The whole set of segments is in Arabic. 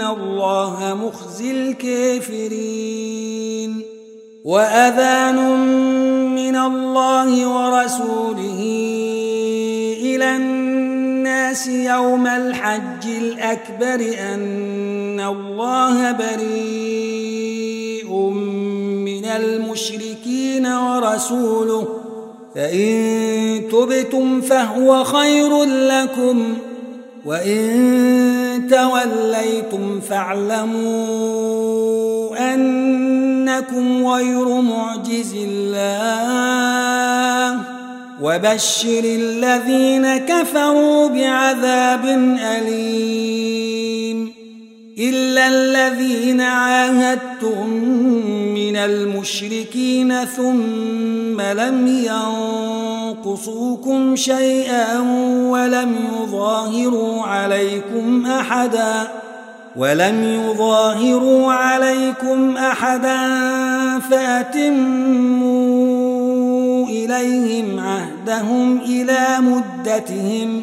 الله مخزي الكافرين. وأذان من الله ورسوله إلى الناس يوم الحج الأكبر أن الله بريء من المشركين ورسوله. فإن تبتم فهو خير لكم وإن توليتم فاعلموا أنكم غير معجز الله وبشر الذين كفروا بعذاب أليم إلا الذين عاهدتم من المشركين ثم لم ينقصوكم شيئا ولم يظاهروا عليكم أحدا ولم يظاهروا عليكم أحدا فأتموا إليهم عهدهم إلى مدتهم.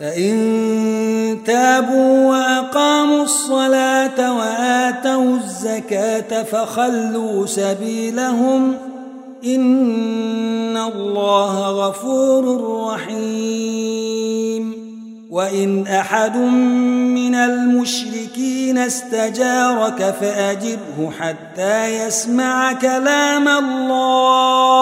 فإن تابوا وأقاموا الصلاة وآتوا الزكاة فخلوا سبيلهم إن الله غفور رحيم. وإن أحد من المشركين استجارك فأجره حتى يسمع كلام الله.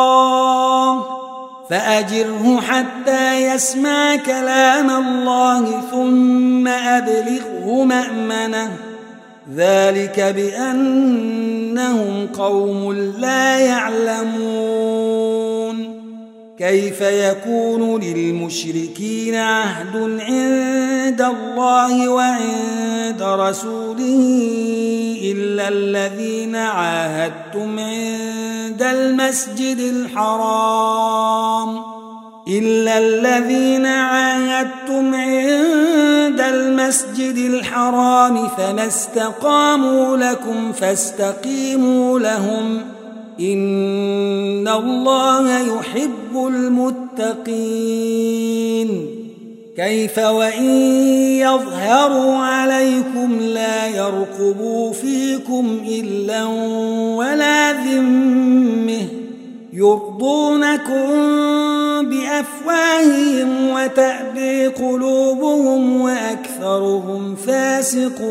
فأجره حتى يسمع كلام الله ثم أبلغه مأمنه. ذلك بأنهم قوم لا يعلمون. كيف يكون للمشركين عهد عند الله وعند رسوله إلا الذين عاهدتم عند المسجد الحرام؟ إلا الذين عاهدتم عند المسجد الحرام فما استقاموا لكم فاستقيموا لهم إن الله يحب المتقين. كيف وإن يظهروا عليكم لا يرقبوا فيكم إلا ولا ذمه يرضونكم بأفواههم وتأبي قلوبهم وأكثرهم فاسقون.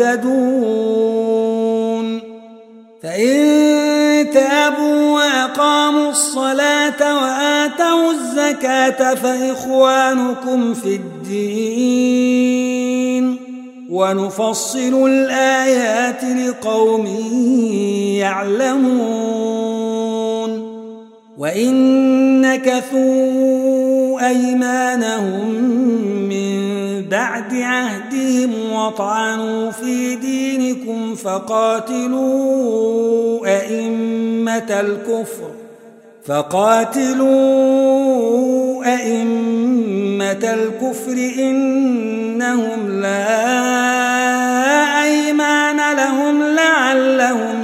المعتدون فإن تابوا وأقاموا الصلاة وآتوا الزكاة فإخوانكم في الدين. ونفصل الآيات لقوم يعلمون. وإن نكثوا أيمانهم من بعد عهدهم وطعنوا في دينكم فقاتلوا أئمة الكفر فقاتلوا أئمة الكفر إنهم لا أيمان لهم لعلهم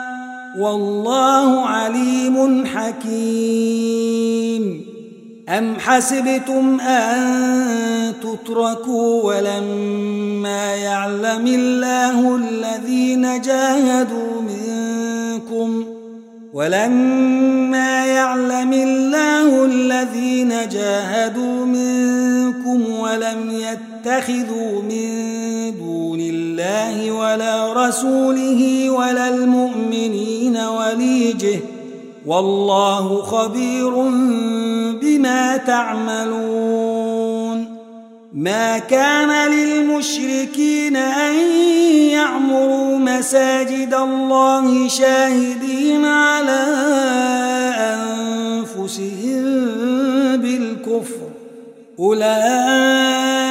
والله عليم حكيم. أم حسبتم أن تتركوا ولما يعلم الله الذين جاهدوا منكم ولما يعلم الله الذين جاهدوا منكم ولم يتخذوا من دون الله ولا رسوله ولا المؤمنين وليجه والله خبير بما تعملون. ما كان للمشركين أن يعمروا مساجد الله شاهدين على أنفسهم بالكفر. أولئك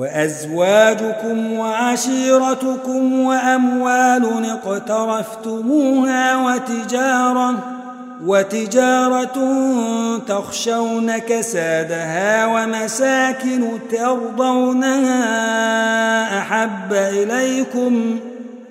وأزواجكم وعشيرتكم وأموال اقترفتموها وتجارة وتجارة تخشون كسادها ومساكن ترضونها أحب إليكم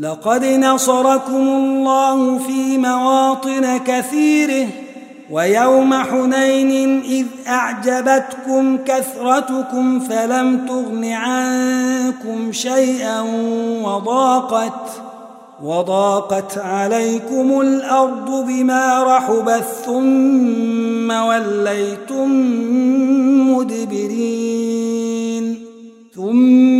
لقد نصركم الله في مواطن كثيره ويوم حنين إذ أعجبتكم كثرتكم فلم تغن عنكم شيئا وضاقت وضاقت عليكم الأرض بما رحبت ثم وليتم مدبرين ثم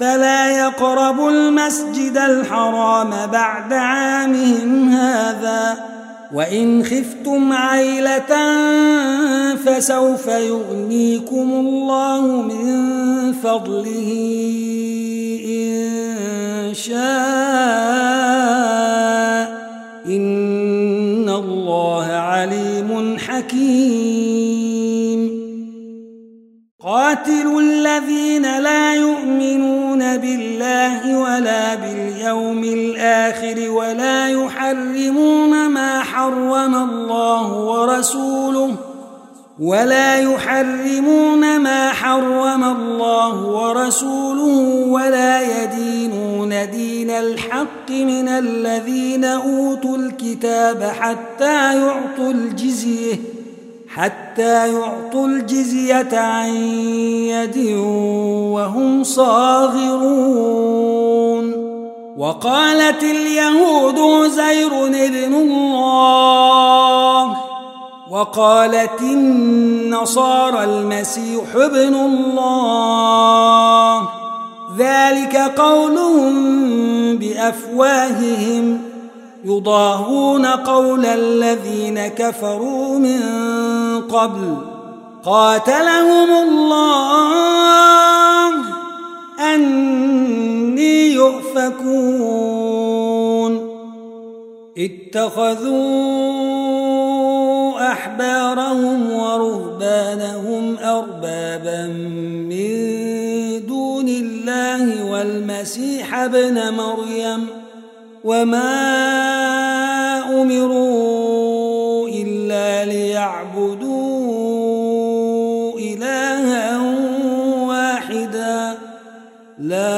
فلا يقربوا المسجد الحرام بعد عامهم هذا. وإن خفتم عيلة فسوف يغنيكم الله من فضله إن شاء. إن الله عليم حكيم. قاتلوا الذين لا يؤمنون بالله ولا باليوم الآخر ولا يحرمون ما حرم الله ورسوله ولا يحرمون ما حرم الله ورسوله ولا يدينون دين الحق من الذين أوتوا الكتاب حتى يعطوا الجزية حتى يعطوا الجزية عن يد وهم صاغرون. وقالت اليهود زير ابن الله. وقالت النصارى المسيح ابن الله. ذلك قولهم بأفواههم. يضاهون قول الذين كفروا من قبل. قاتلهم الله. أني يؤفكون. اتخذوا أحبارهم ورهبانهم أربابا من دون الله والمسيح ابن مريم. وما أمروا إلا ليعبدوا إلها واحدا لا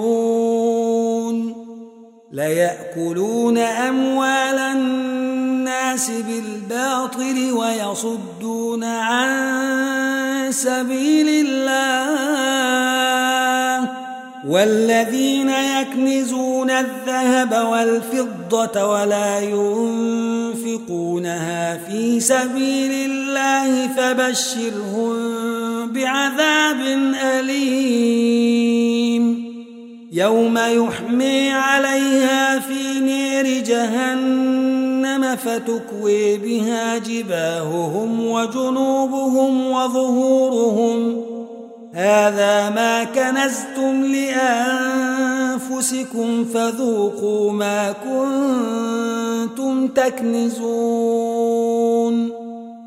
ليأكلون أموال الناس بالباطل ويصدون عن سبيل الله والذين يكنزون الذهب والفضة ولا ينفقونها في سبيل الله فبشرهم بعذاب أليم. يوم يحمي عليها في نير جهنم فتكوي بها جباههم وجنوبهم وظهورهم. هذا ما كنزتم لأنفسكم فذوقوا ما كنتم تكنزون.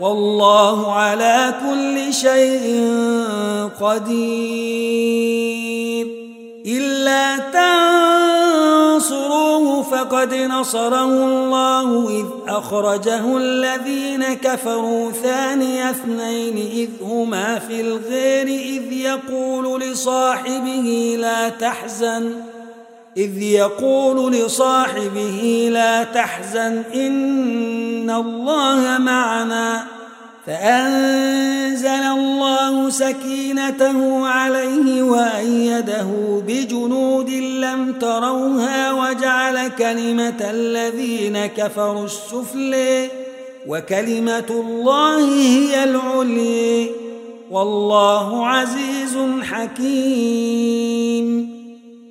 والله على كل شيء قدير. إلا تنصروه فقد نصره الله إذ أخرجه الذين كفروا ثاني اثنين إذ هما في الغير إذ يقول لصاحبه لا تحزن. إذ يقول لصاحبه لا تحزن إن الله معنا فأنزل الله سكينته عليه وأيده بجنود لم تروها وجعل كلمة الذين كفروا السفلي وكلمة الله هي العلي والله عزيز حكيم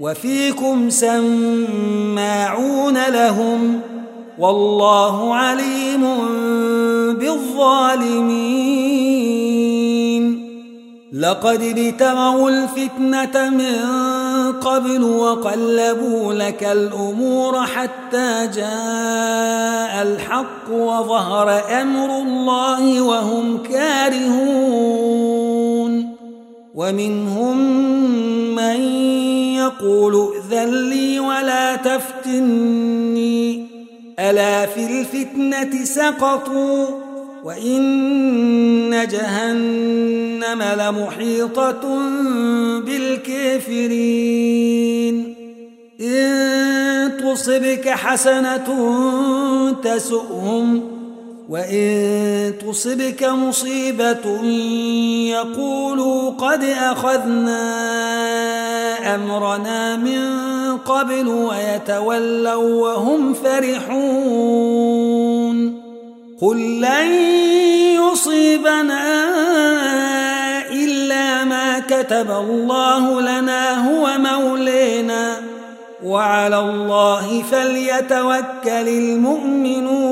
وفيكم سماعون لهم والله عليم بالظالمين. لقد ابتغوا الفتنة من قبل وقلبوا لك الأمور حتى جاء الحق وظهر أمر الله وهم كارهون. ومنهم من يقول ائذن لي ولا تفتني ألا في الفتنة سقطوا وإن جهنم لمحيطة بالكافرين إن تصبك حسنة تسؤهم وإن تصبك مصيبة يقولوا قد أخذنا أمرنا من قبل ويتولوا وهم فرحون قل لن يصيبنا إلا ما كتب الله لنا هو مولينا وعلى الله فليتوكل المؤمنون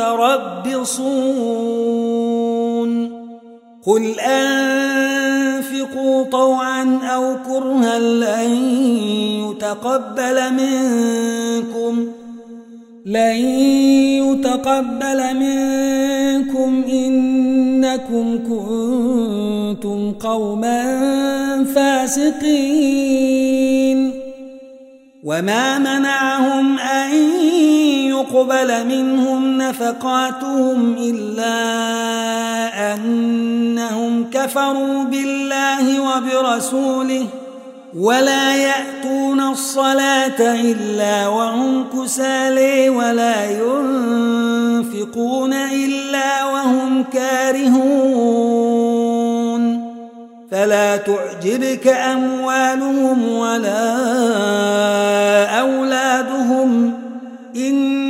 متربصون. قل أنفقوا طوعا أو كرها لن يتقبل منكم لن يتقبل منكم. إنكم كنتم قوما فاسقين. وما منعهم أن يقبل منهم نفقاتهم إلا أنهم كفروا بالله وبرسوله ولا يأتون الصلاة إلا وهم كسالي ولا ينفقون إلا وهم كارهون فلا تعجبك أموالهم ولا أولادهم يريد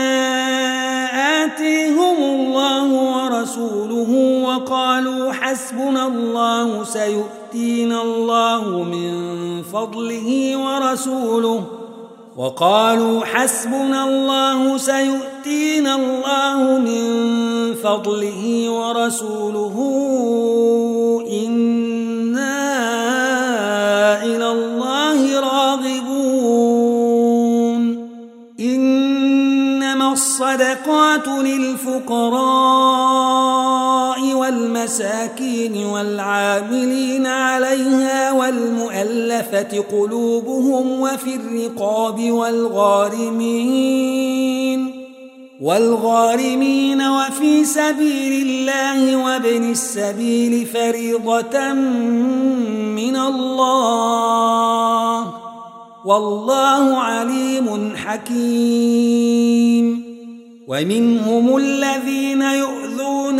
حسبنا الله سيؤتينا الله من فضله ورسوله. وقالوا حسبنا الله سيؤتينا الله من فضله ورسوله. إنا إلى الله راغبون. إنما الصدقات للفقراء. والمساكين والعاملين عليها والمؤلفة قلوبهم وفي الرقاب والغارمين والغارمين وفي سبيل الله وابن السبيل فريضة من الله. والله عليم حكيم. ومنهم الذين يؤذون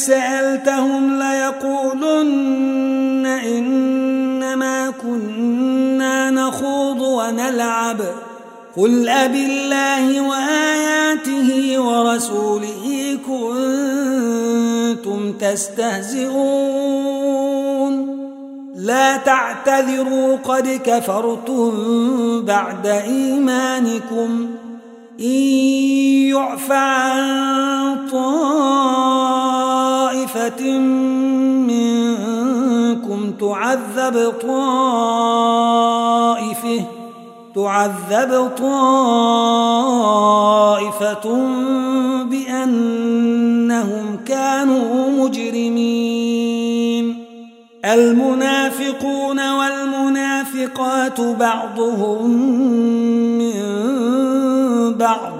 سألتهم ليقولن إنما كنا نخوض ونلعب قل أب الله وآياته ورسوله كنتم تستهزئون لا تعتذروا قد كفرتم بعد إيمانكم إن يعفى عن طائفة منكم تعذب طائفة تعذب طائفة بأنهم كانوا مجرمين. المنافقون والمنافقات بعضهم من بعض.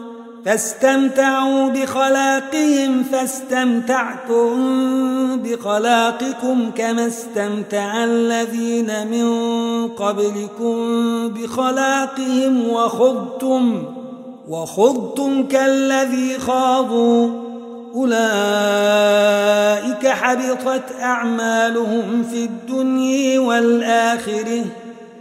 فاستمتعوا بخلاقهم فاستمتعتم بخلاقكم كما استمتع الذين من قبلكم بخلاقهم وخضتم وخضتم كالذي خاضوا. أولئك حبطت أعمالهم في الدنيا والآخرة.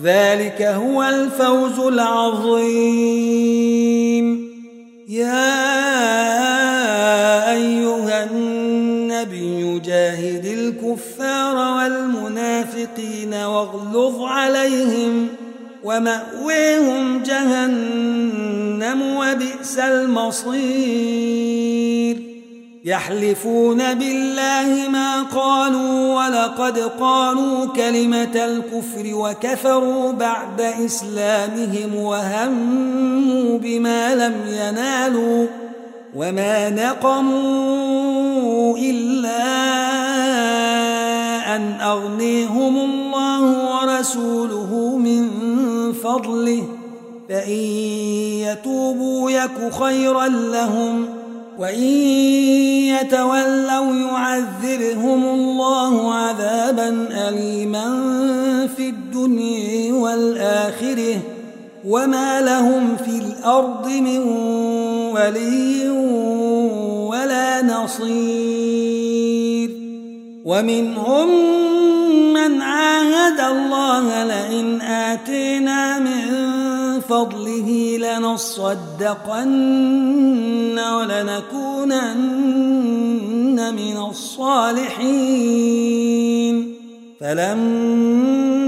ذلك هو الفوز العظيم. يا أيها النبي جاهد الكفار والمنافقين واغلظ عليهم ومأويهم جهنم وبئس المصير. يحلفون بالله ما قالوا ولقد قالوا كلمة الكفر وكفروا بعد إسلامهم وهموا بما لم ينالوا وما نقموا إلا أن أغنيهم الله ورسوله من فضله فإن يتوبوا يك خيرا لهم ۖ وإن يتولوا يعذبهم الله عذابا أليما في الدنيا والآخرة وما لهم في الأرض من ولي ولا نصير ومنهم من عاهد الله لئن آتينا من فضله لنصدقن ولنكونن من الصالحين فلما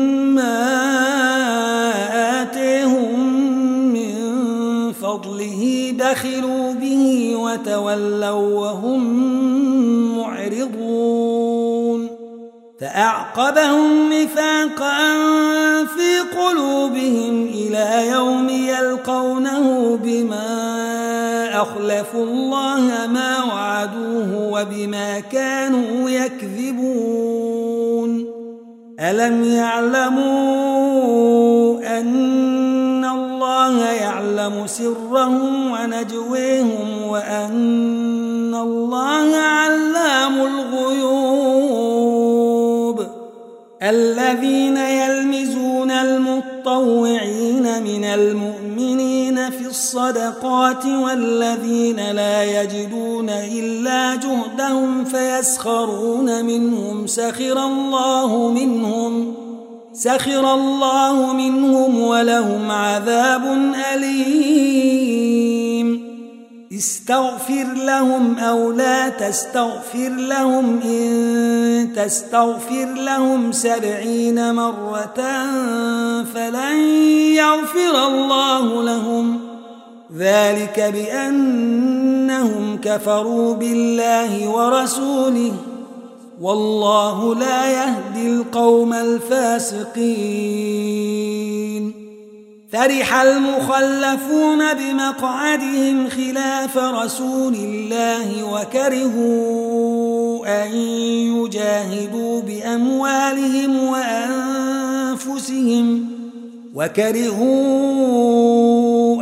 آتيهم من فضله بخلوا به وتولوا وهم معرضون فأعقبهم نفاقا في قلوبهم إلى يوم يلقونه بما أخلفوا الله ما وعدوه وبما كانوا يكذبون. ألم يعلموا أن الله يعلم سرهم ونجويهم وأن الله علام الغيوب؟ الذين يلمزون المطوعين من المؤمنين الصدقات والذين لا يجدون إلا جهدهم فيسخرون منهم سخر الله منهم سخر الله منهم ولهم عذاب أليم. استغفر لهم أو لا تستغفر لهم إن تستغفر لهم سبعين مرة فلن يغفر الله لهم. ذلك بأنهم كفروا بالله ورسوله والله لا يهدي القوم الفاسقين. فرح المخلفون بمقعدهم خلاف رسول الله وكرهوا أن يجاهدوا بأموالهم وأنفسهم وكرهوا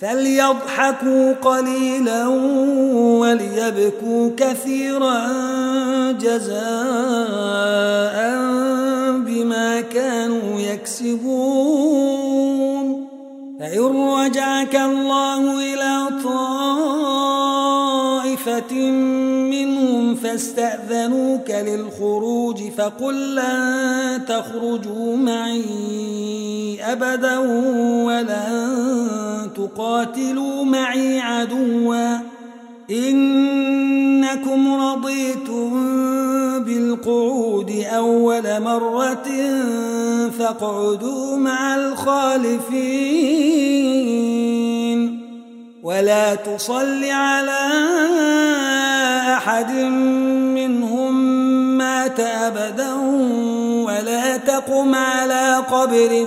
فليضحكوا قليلا وليبكوا كثيرا جزاء بما كانوا يكسبون. فإن رجعك الله إلى طائفة منهم فاستأذنوك للخروج فقل لن تخرجوا معي أبدا ولن تقاتلوا معي عدوا إنكم رضيتم بالقعود أول مرة فاقعدوا مع الخالفين ولا تصل على أحد منهم مات أبدا ولا تقم على قبره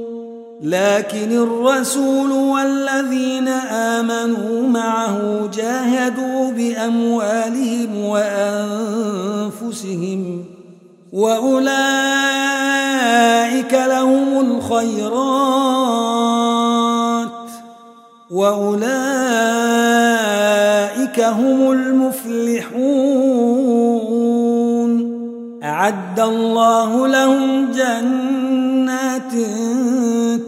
لكن الرسول والذين آمنوا معه جاهدوا بأموالهم وأنفسهم وأولئك لهم الخيرات وأولئك هم المفلحون. أعد الله لهم جنات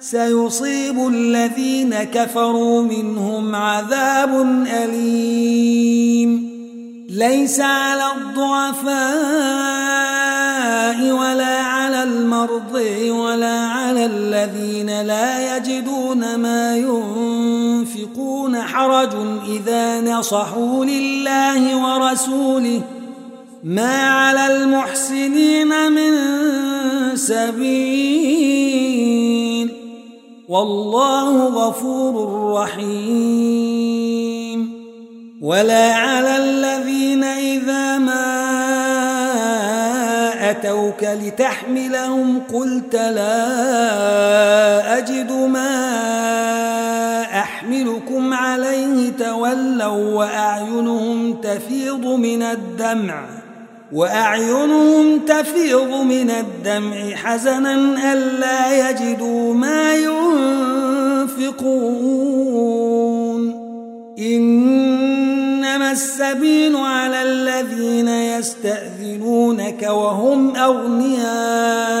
سيصيب الذين كفروا منهم عذاب أليم. ليس على الضعفاء ولا على المرضى ولا على الذين لا يجدون ما ينفقون حرج إذا نصحوا لله ورسوله. ما على المحسنين من سبيل والله غفور رحيم. ولا على الذين إذا ما أتوك لتحملهم قلت لا أجد ما أحملكم عليه تولوا وأعينهم تفيض من الدمع. وأعينهم تفيض من الدمع حزنا ألا يجدوا ما ينفقون. إنما السبيل على الذين يستأذنونك وهم أغنياء.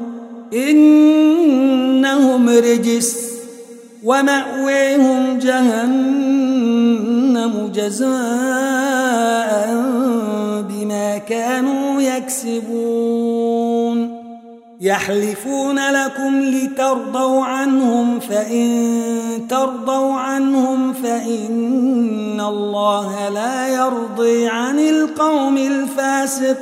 إنهم رجس ومأويهم جهنم جزاء بما كانوا يكسبون. يحلفون لكم لترضوا عنهم فإن ترضوا عنهم فإن الله لا يرضي عن القوم الفاسقين.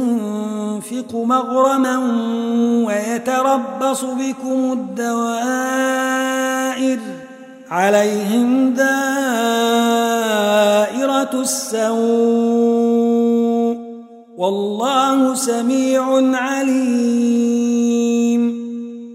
مغرما ويتربص بكم الدوائر عليهم دائرة السوء والله سميع عليم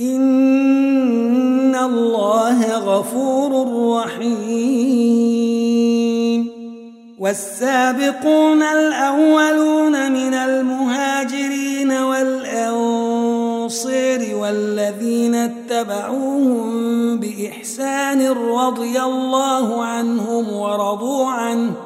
إن الله غفور رحيم والسابقون الأولون من المهاجرين والأنصير والذين اتبعوهم بإحسان رضي الله عنهم ورضوا عنه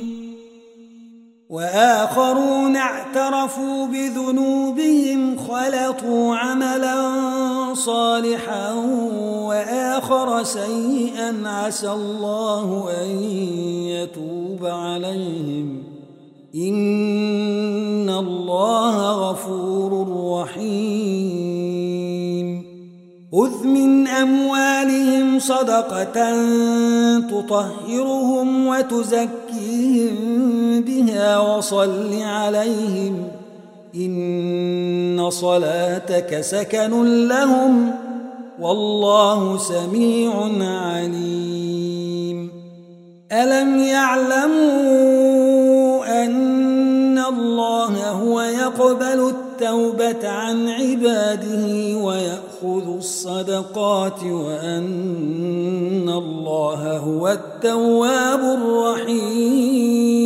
وآخرون اعترفوا بذنوبهم خلطوا عملا صالحا وآخر سيئا عسى الله أن يتوب عليهم. إن الله غفور رحيم. خذ من أموالهم صدقة تطهرهم وتزكيهم بها وصل عليهم إن صلاتك سكن لهم والله سميع عليم. ألم يعلموا أن الله هو يقبل التوبة عن عباده ويأخذ الصدقات وأن الله هو التواب الرحيم.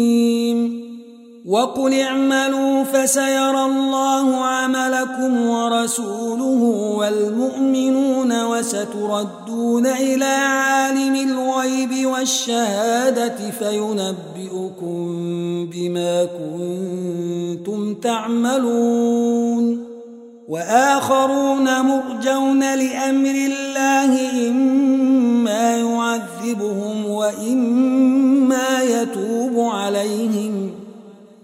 وقل اعملوا فسيرى الله عملكم ورسوله والمؤمنون وستردون إلى عالم الغيب والشهادة فينبئكم بما كنتم تعملون. وآخرون مرجون لأمر الله إما يعذبهم وإما يتوب عليهم.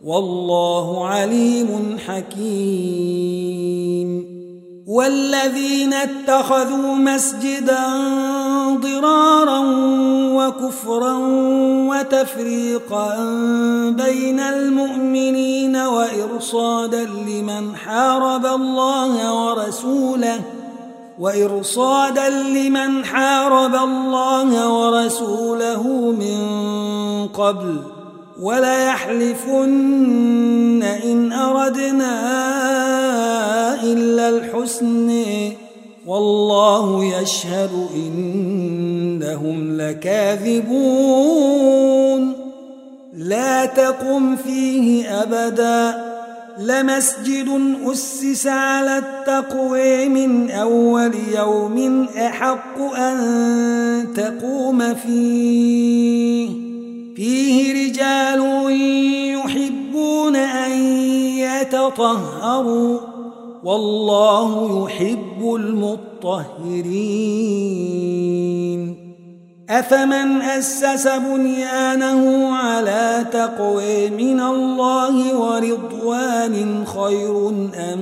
والله عليم حكيم. والذين اتخذوا مسجدا ضرارا وكفرا وتفريقا بين المؤمنين وإرصادا لمن حارب الله ورسوله وإرصادا لمن حارب الله ورسوله من قبل. وليحلفن إن أردنا إلا الحسن. والله يشهد إنهم لكاذبون. لا تقم فيه أبدا. لمسجد أسس على التقوى من أول يوم أحق أن تقوم فيه. فيه رجال يحبون أن يتطهروا والله يحب المطهرين أفمن أسس بنيانه على تقوى من الله ورضوان خير أم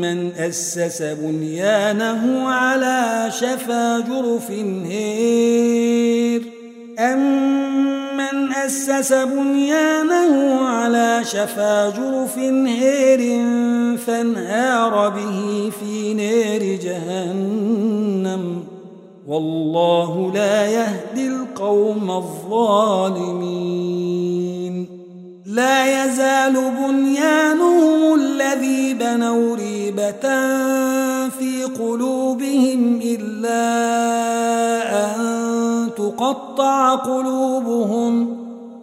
من أسس بنيانه على شفا جرف هير أم من أسس بنيانه على شفا جرف هير فانهار به في نار جهنم والله لا يهدي القوم الظالمين لا يزال بنيانهم الذي بنوا ريبة في قلوبهم إلا أن تقطع قلوبهم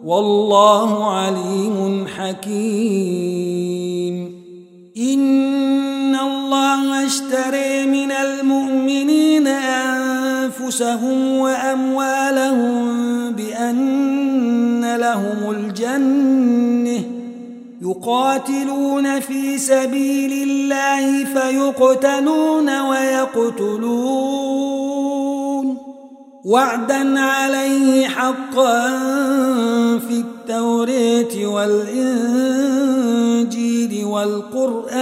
والله عليم حكيم. إن الله اشتري من المؤمنين أنفسهم وأموالهم بأن لهم الجنة يقاتلون في سبيل الله فيقتلون ويقتلون. وعدا عليه حقا في التوراة والإنجيل والقرآن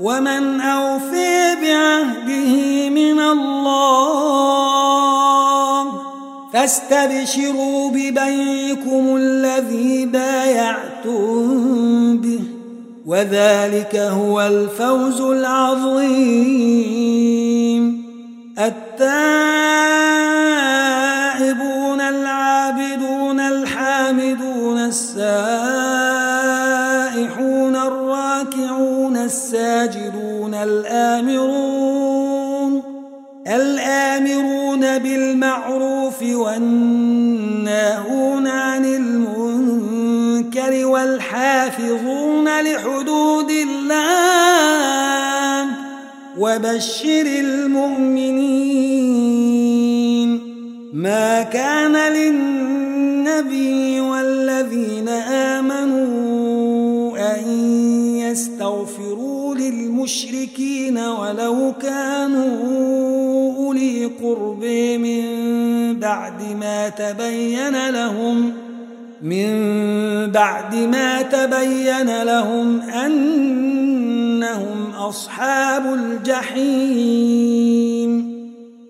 ومن أوفي بعهده من الله فاستبشروا ببيكم الذي بايعتم به وذلك هو الفوز العظيم التائبون العابدون الحامدون السائحون الراكعون الساجدون الآمرون الآمرون بالمعروف والناهون عن المنكر والحافظون لحدود الله وبشر المؤمنين. ما كان للنبي والذين آمنوا أن يستغفروا للمشركين ولو كانوا أولي قرب من بعد ما تبين لهم من بعد ما تبين لهم أنهم أصحاب الجحيم.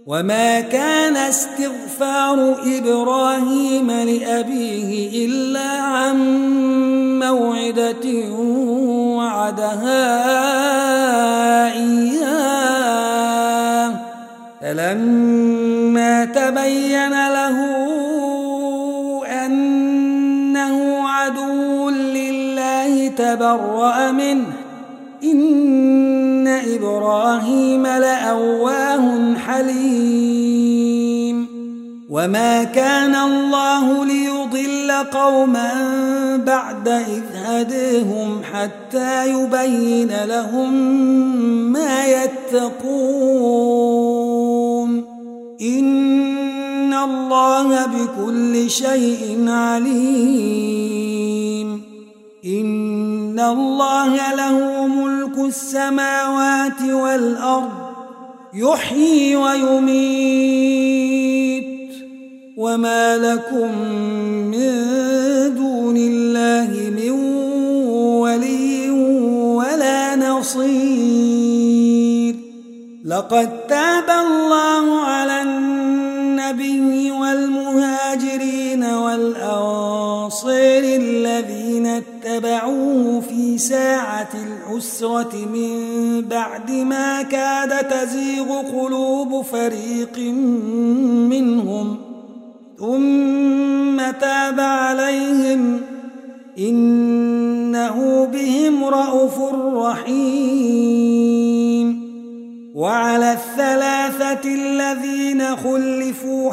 وما كان استغفار إبراهيم لأبيه إلا عن موعدة وعدها إياه. فلما تبين له أنه عدو لله تبرأ منه إن إبراهيم لأواه حليم. وما كان الله ليضل قوما بعد إذ هديهم حتى يبين لهم ما يتقون. إن الله بكل شيء عليم. إن الله له ملك السماوات والأرض يحيي ويميت. وما لكم من دون الله من ولي ولا نصير. لقد تاب الله على النبي والمهاجرين والأنصير الذين اتبعوه في ساعة العسرة من بعد ما كاد تزيغ قلوب فريق منهم. ثم تاب عليهم. إنه بهم رءوف رحيم. وعلى الثلاثة الذين خلفوا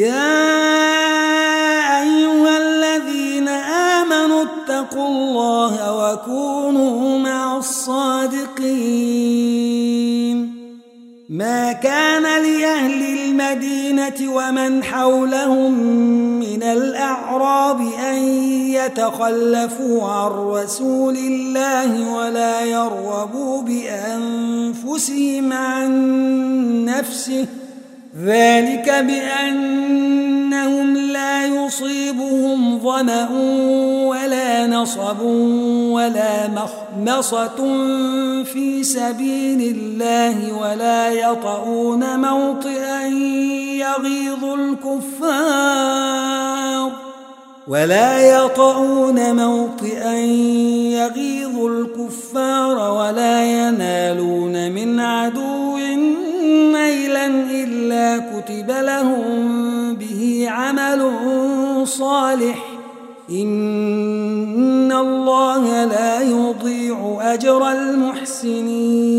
يا أيها الذين آمنوا اتقوا الله وكونوا مع الصادقين. ما كان لأهل المدينة ومن حولهم من الأعراب أن يتخلفوا عن رسول الله ولا يرغبوا بأنفسهم عن نفسه ذلك بأنهم لا يصيبهم ظمأ ولا نصب ولا مخمصة في سبيل الله ولا يطؤون موطئا يغيظ الكفار ولا يطؤون موطئا يغيظ الكفار ولا ينالون من عدو نيلا إلا كتب لهم به عمل صالح. إن الله لا يضيع أجر المحسنين.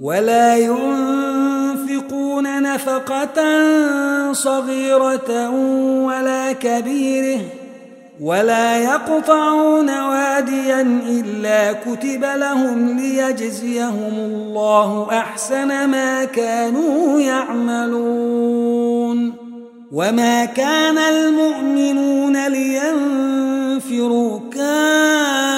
ولا ينفقون نفقة صغيرة ولا كبيرة. ولا يقطعون واديا إلا كتب لهم ليجزيهم الله أحسن ما كانوا يعملون وما كان المؤمنون لينفروا كافه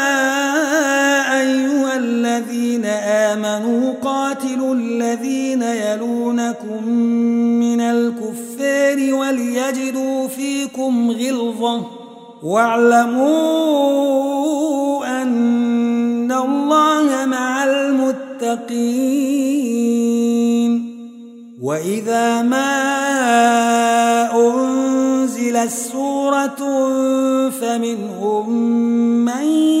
آمنوا قاتلوا الذين يلونكم من الكفار وليجدوا فيكم غلظة. واعلموا أن الله مع المتقين. وإذا ما أنزلت سورة فمنهم من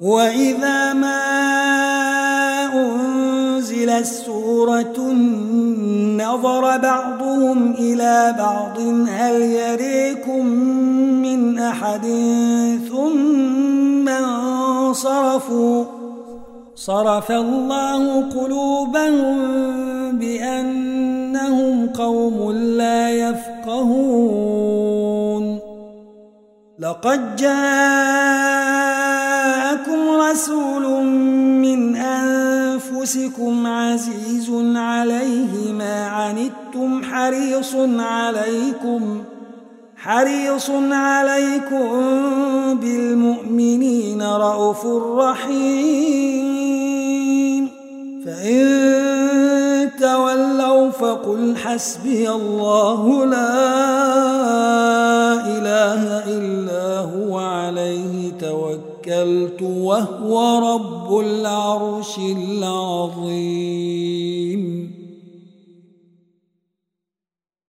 وإذا ما أنزلت سورة نظر بعضهم إلى بعض هل يريكم من أحد ثم انصرفوا صرف الله قلوبهم بأنهم قوم لا يفقهون لقد جاء رسول من أنفسكم عزيز عليه ما عنتم حريص عليكم حريص عليكم بالمؤمنين رءوف رحيم. فإن تولوا فقل حسبي الله لا إله إلا هو عليه توكلت وهو رب العرش العظيم.